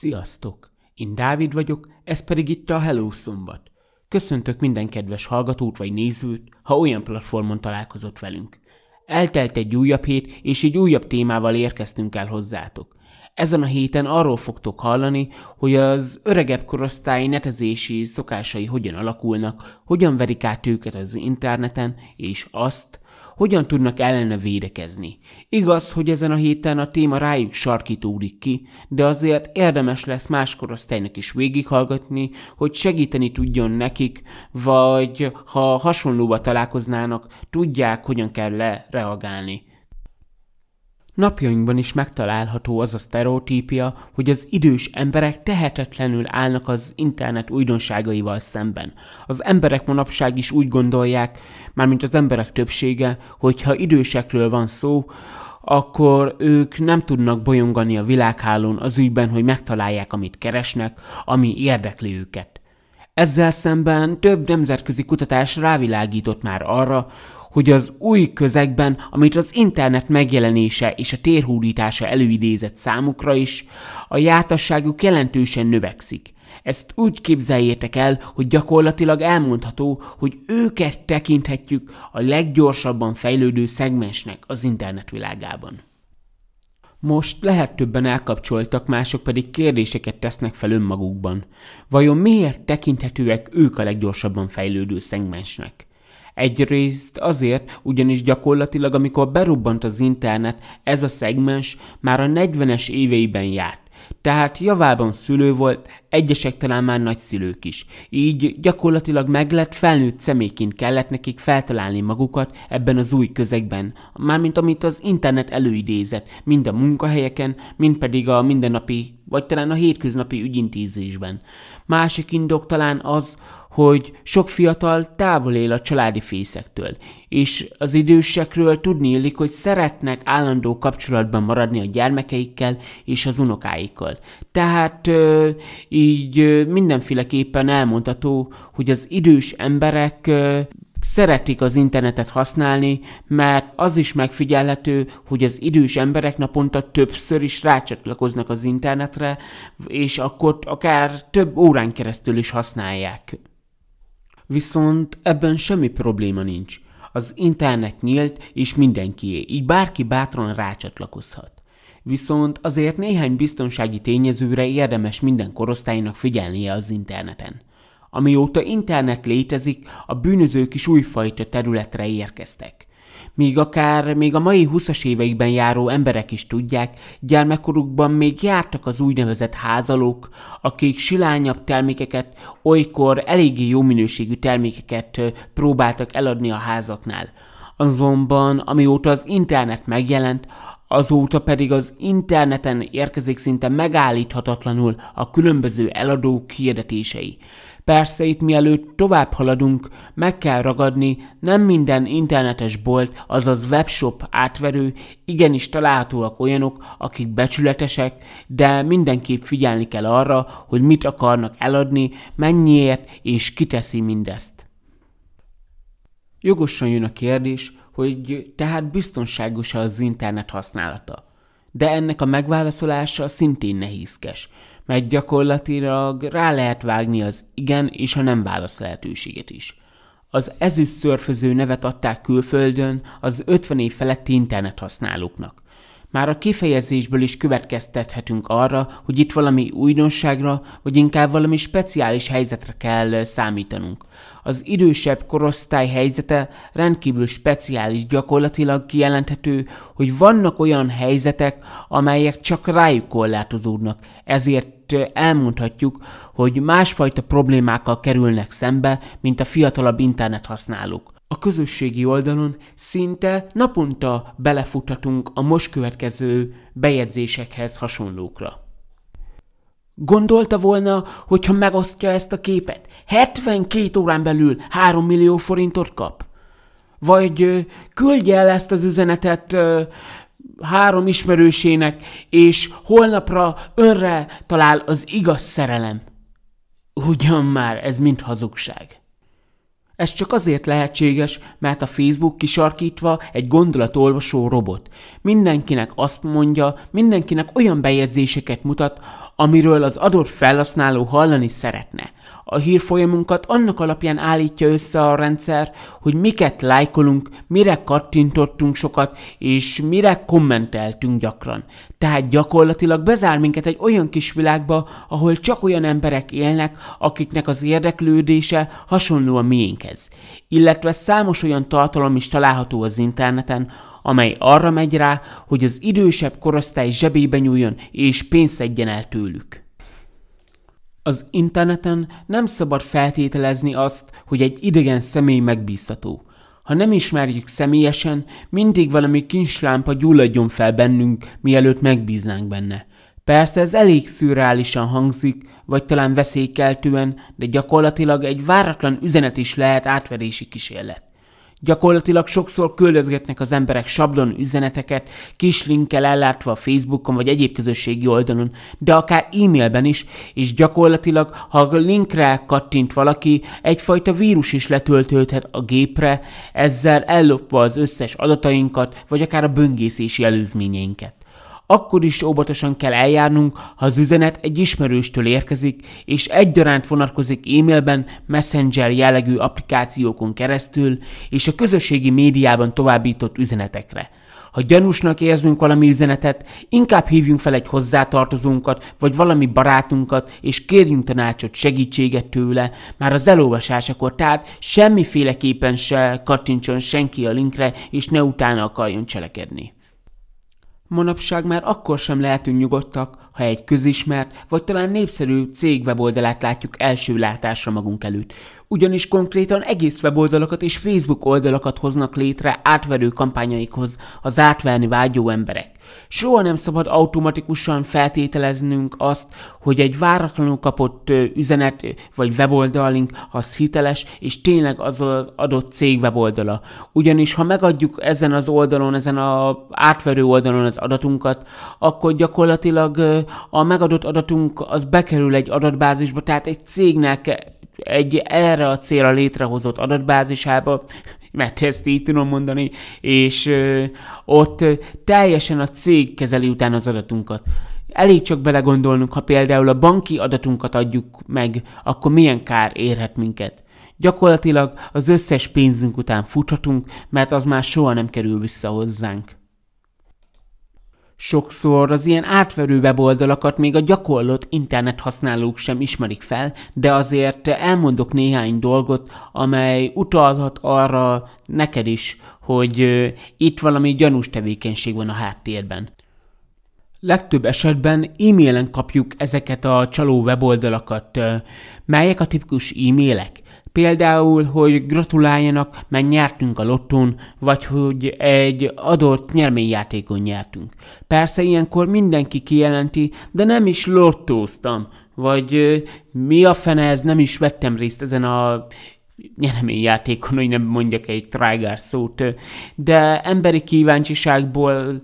Sziasztok! Én Dávid vagyok, ez pedig itt a Hello Szombat. Köszöntök minden kedves hallgatót vagy nézőt, ha olyan platformon találkozott velünk. Eltelt egy újabb hét, és egy újabb témával érkeztünk el hozzátok. Ezen a héten arról fogtok hallani, hogy az öregebb korosztály netezési szokásai hogyan alakulnak, hogyan verik át őket az interneten, és azt, hogyan tudnak ellene védekezni. Igaz, hogy ezen a héten a téma rájuk sarkítódik ki, de azért érdemes lesz más korosztálynak is végighallgatni, hogy segíteni tudjon nekik, vagy ha hasonlóba találkoznának, tudják, hogyan kell le reagálni. Napjainkban is megtalálható az a sztereotípia, hogy az idős emberek tehetetlenül állnak az internet újdonságaival szemben. Az emberek manapság is úgy gondolják, mármint az emberek többsége, hogy ha idősekről van szó, akkor ők nem tudnak bolyongani a világhálón az ügyben, hogy megtalálják, amit keresnek, ami érdekli őket. Ezzel szemben több nemzetközi kutatás rávilágított már arra, hogy az új közegben, amit az internet megjelenése és a térhódítása előidézett számukra is, a jártasságuk jelentősen növekszik. Ezt úgy képzeljétek el, hogy gyakorlatilag elmondható, hogy őket tekinthetjük a leggyorsabban fejlődő szegmensnek az internet világában. Most lehet többen elkapcsoltak, mások pedig kérdéseket tesznek fel önmagukban. Vajon miért tekinthetőek ők a leggyorsabban fejlődő szegmensnek? Egyrészt azért, ugyanis gyakorlatilag amikor berobbant az internet, ez a szegmens már a 40-es éveiben járt. Tehát javában szülő volt, egyesek talán már nagyszülők is. Így gyakorlatilag meg lett felnőtt személyként kellett nekik feltalálni magukat ebben az új közegben, mármint amit az internet előidézett, mind a munkahelyeken, mind pedig a mindennapi, vagy talán a hétköznapi ügyintézésben. Másik indok talán az, hogy sok fiatal távol él a családi fészektől, és az idősekről tudni illik, hogy szeretnek állandó kapcsolatban maradni a gyermekeikkel és az unokáikkal. Tehát így mindenféleképpen elmondható, hogy az idős emberek szeretik az internetet használni, mert az is megfigyelhető, hogy az idős emberek naponta többször is rácsatlakoznak az internetre, és akkor akár több órán keresztül is használják. Viszont ebben semmi probléma nincs. Az internet nyílt, és mindenkié, így bárki bátran rácsatlakozhat. Viszont azért néhány biztonsági tényezőre érdemes minden korosztálynak figyelnie az interneten. Amióta internet létezik, a bűnözők is újfajta területre érkeztek. Míg akár még a mai 20-as éveikben járó emberek is tudják, gyermekkorukban még jártak az úgynevezett házalók, akik silányabb termékeket, olykor eléggé jó minőségű termékeket próbáltak eladni a házaknál. Azonban, amióta az internet megjelent, azóta pedig az interneten érkezik szinte megállíthatatlanul a különböző eladók hirdetései. Persze itt mielőtt tovább haladunk, meg kell ragadni, nem minden internetes bolt, azaz webshop átverő, igenis találhatóak olyanok, akik becsületesek, de mindenképp figyelni kell arra, hogy mit akarnak eladni, mennyiért és kiteszi mindezt. Jogosan jön a kérdés, hogy tehát biztonságos az internet használata. De ennek a megválaszolása szintén nehézkes, mert gyakorlatilag rá lehet vágni az igen és a nem válasz lehetőséget is. Az ezüst szörföző nevet adták külföldön az 50 év feletti internet használóknak. Már a kifejezésből is következtethetünk arra, hogy itt valami újdonságra, vagy inkább valami speciális helyzetre kell számítanunk. Az idősebb korosztály helyzete rendkívül speciális, gyakorlatilag kijelenthető, hogy vannak olyan helyzetek, amelyek csak rájuk korlátozódnak, ezért elmondhatjuk, hogy másfajta problémákkal kerülnek szembe, mint a fiatalabb internet használók. A közösségi oldalon szinte naponta belefuthatunk a most következő bejegyzésekhez hasonlókra. Gondolta volna, hogyha megosztja ezt a képet, 72 órán belül 3 millió forintot kap? Vagy küldje el ezt az üzenetet három ismerősének, és holnapra önre talál az igaz szerelem. Ugyan már, ez mind hazugság. Ez csak azért lehetséges, mert a Facebook kisarkítva egy gondolatolvasó robot. Mindenkinek azt mondja, mindenkinek olyan bejegyzéseket mutat, amiről az adott felhasználó hallani szeretne. A hírfolyamunkat annak alapján állítja össze a rendszer, hogy miket lájkolunk, mire kattintottunk sokat, és mire kommenteltünk gyakran. Tehát gyakorlatilag bezár minket egy olyan kis világba, ahol csak olyan emberek élnek, akiknek az érdeklődése hasonló a miénkhez. Illetve számos olyan tartalom is található az interneten, amely arra megy rá, hogy az idősebb korosztály zsebébe nyúljon és pénzt szedjen el tőlük. Az interneten nem szabad feltételezni azt, hogy egy idegen személy megbízható. Ha nem ismerjük személyesen, mindig valami kincslámpa gyulladjon fel bennünk, mielőtt megbíznánk benne. Persze ez elég szürreálisan hangzik, vagy talán veszélykeltően, de gyakorlatilag egy váratlan üzenet is lehet átverési kísérlet. Gyakorlatilag sokszor küldözgetnek az emberek sablon üzeneteket, kis linkkel ellátva a Facebookon vagy egyéb közösségi oldalon, de akár e-mailben is, és gyakorlatilag, ha a linkre kattint valaki, egyfajta vírus is letöltődhet a gépre, ezzel ellopva az összes adatainkat, vagy akár a böngészési előzményeinket akkor is óvatosan kell eljárnunk, ha az üzenet egy ismerőstől érkezik, és egyaránt vonatkozik e-mailben, messenger jellegű applikációkon keresztül, és a közösségi médiában továbbított üzenetekre. Ha gyanúsnak érzünk valami üzenetet, inkább hívjunk fel egy hozzátartozónkat, vagy valami barátunkat, és kérjünk tanácsot, segítséget tőle, már az elolvasásakor, tehát semmiféleképpen se kattintson senki a linkre, és ne utána akarjon cselekedni. Manapság már akkor sem lehetünk nyugodtak, ha egy közismert, vagy talán népszerű cég weboldalát látjuk első látásra magunk előtt ugyanis konkrétan egész weboldalakat és Facebook oldalakat hoznak létre átverő kampányaikhoz az átverni vágyó emberek. Soha nem szabad automatikusan feltételeznünk azt, hogy egy váratlanul kapott üzenet vagy weboldalink az hiteles, és tényleg az adott cég weboldala. Ugyanis ha megadjuk ezen az oldalon, ezen a átverő oldalon az adatunkat, akkor gyakorlatilag a megadott adatunk az bekerül egy adatbázisba, tehát egy cégnek egy erre a célra létrehozott adatbázisába, mert ezt így tudom mondani, és ott teljesen a cég kezeli utána az adatunkat. Elég csak belegondolnunk, ha például a banki adatunkat adjuk meg, akkor milyen kár érhet minket. Gyakorlatilag az összes pénzünk után futhatunk, mert az már soha nem kerül vissza hozzánk. Sokszor az ilyen átverő weboldalakat még a gyakorlott internet használók sem ismerik fel, de azért elmondok néhány dolgot, amely utalhat arra neked is, hogy itt valami gyanús tevékenység van a háttérben. Legtöbb esetben e-mailen kapjuk ezeket a csaló weboldalakat. Melyek a tipikus e-mailek? Például, hogy gratuláljanak, mert nyertünk a lottón, vagy hogy egy adott nyerményjátékon nyertünk. Persze ilyenkor mindenki kijelenti, de nem is lottóztam, vagy mi a fene, ez nem is vettem részt ezen a nyereményjátékon, hogy nem mondjak egy trágár szót, de emberi kíváncsiságból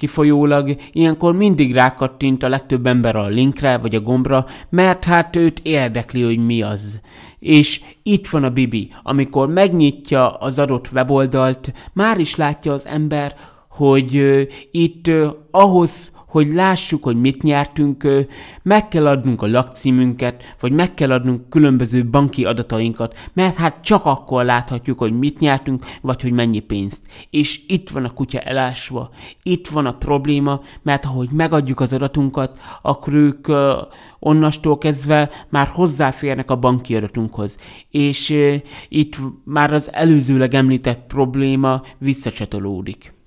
Kifolyólag ilyenkor mindig rákattint a legtöbb ember a linkre vagy a gombra, mert hát őt érdekli, hogy mi az. És itt van a Bibi, amikor megnyitja az adott weboldalt, már is látja az ember, hogy itt ahhoz, hogy lássuk, hogy mit nyertünk, meg kell adnunk a lakcímünket, vagy meg kell adnunk különböző banki adatainkat, mert hát csak akkor láthatjuk, hogy mit nyertünk, vagy hogy mennyi pénzt. És itt van a kutya elásva, itt van a probléma, mert ahogy megadjuk az adatunkat, akkor ők onnastól kezdve már hozzáférnek a banki adatunkhoz. És itt már az előzőleg említett probléma visszacsatolódik.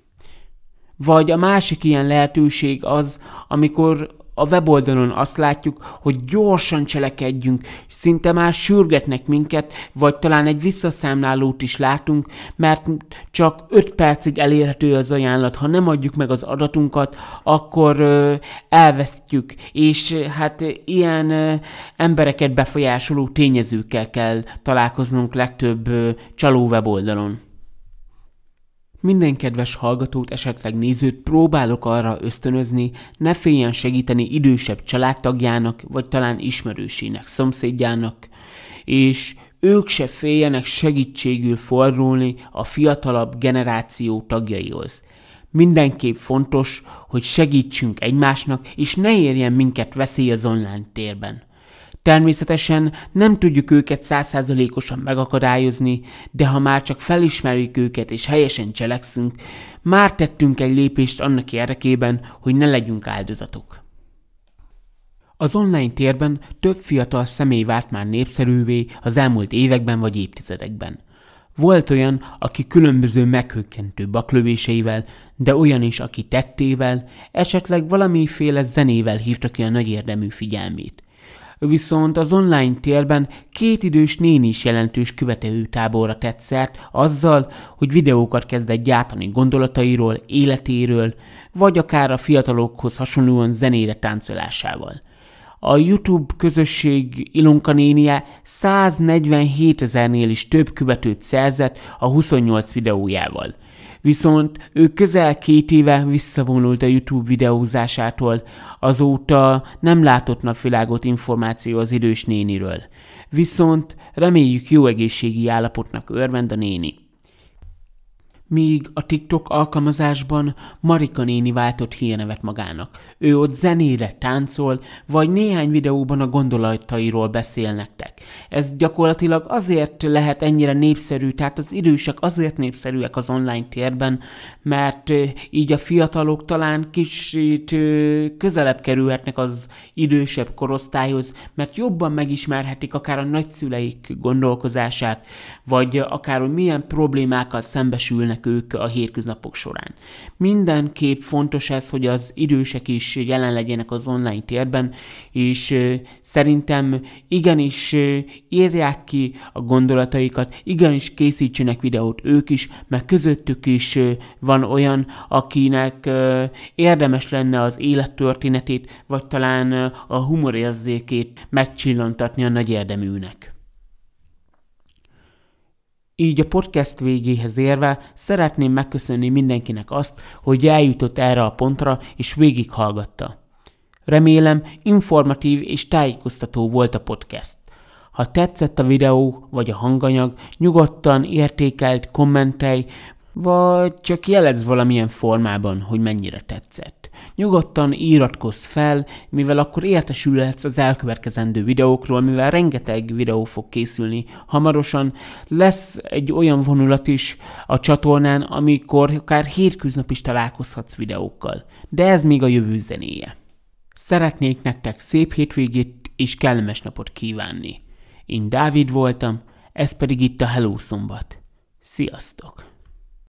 Vagy a másik ilyen lehetőség az, amikor a weboldalon azt látjuk, hogy gyorsan cselekedjünk, szinte már sürgetnek minket, vagy talán egy visszaszámlálót is látunk, mert csak 5 percig elérhető az ajánlat, ha nem adjuk meg az adatunkat, akkor ö, elvesztjük, és hát ilyen ö, embereket befolyásoló tényezőkkel kell találkoznunk legtöbb ö, csaló weboldalon. Minden kedves hallgatót, esetleg nézőt próbálok arra ösztönözni, ne féljen segíteni idősebb családtagjának, vagy talán ismerősének, szomszédjának, és ők se féljenek segítségül fordulni a fiatalabb generáció tagjaihoz. Mindenképp fontos, hogy segítsünk egymásnak, és ne érjen minket veszély az online térben. Természetesen nem tudjuk őket százszázalékosan megakadályozni, de ha már csak felismerjük őket és helyesen cselekszünk, már tettünk egy lépést annak érdekében, hogy ne legyünk áldozatok. Az online térben több fiatal személy vált már népszerűvé az elmúlt években vagy évtizedekben. Volt olyan, aki különböző meghökkentő baklövéseivel, de olyan is, aki tettével, esetleg valamiféle zenével hívta ki a nagy érdemű figyelmét. Viszont az online térben két idős néni is jelentős követőtáborra táborra tett szert azzal, hogy videókat kezdett gyártani gondolatairól, életéről, vagy akár a fiatalokhoz hasonlóan zenére táncolásával – a YouTube közösség Ilonka nénie 147 ezernél is több követőt szerzett a 28 videójával. Viszont ő közel két éve visszavonult a YouTube videózásától, azóta nem látott napvilágot információ az idős néniről. Viszont reméljük jó egészségi állapotnak örvend a néni míg a TikTok alkalmazásban Marika néni váltott hírnevet magának. Ő ott zenére táncol, vagy néhány videóban a gondolatairól beszél nektek. Ez gyakorlatilag azért lehet ennyire népszerű, tehát az idősek azért népszerűek az online térben, mert így a fiatalok talán kicsit közelebb kerülhetnek az idősebb korosztályhoz, mert jobban megismerhetik akár a nagyszüleik gondolkozását, vagy akár hogy milyen problémákkal szembesülnek ők a hétköznapok során. Mindenképp fontos ez, hogy az idősek is jelen legyenek az online térben, és szerintem igenis írják ki a gondolataikat, igenis készítsenek videót ők is, mert közöttük is van olyan, akinek érdemes lenne az élettörténetét, vagy talán a humorérzékét megcsillantatni a nagy érdeműnek. Így a podcast végéhez érve szeretném megköszönni mindenkinek azt, hogy eljutott erre a pontra és végighallgatta. Remélem informatív és tájékoztató volt a podcast. Ha tetszett a videó vagy a hanganyag, nyugodtan értékelt, kommentelj, vagy csak jelez valamilyen formában, hogy mennyire tetszett. Nyugodtan iratkozz fel, mivel akkor értesülhetsz az elkövetkezendő videókról, mivel rengeteg videó fog készülni hamarosan. Lesz egy olyan vonulat is a csatornán, amikor akár hétköznap is találkozhatsz videókkal. De ez még a jövő zenéje. Szeretnék nektek szép hétvégét és kellemes napot kívánni. Én Dávid voltam, ez pedig itt a Hello Szombat. Sziasztok!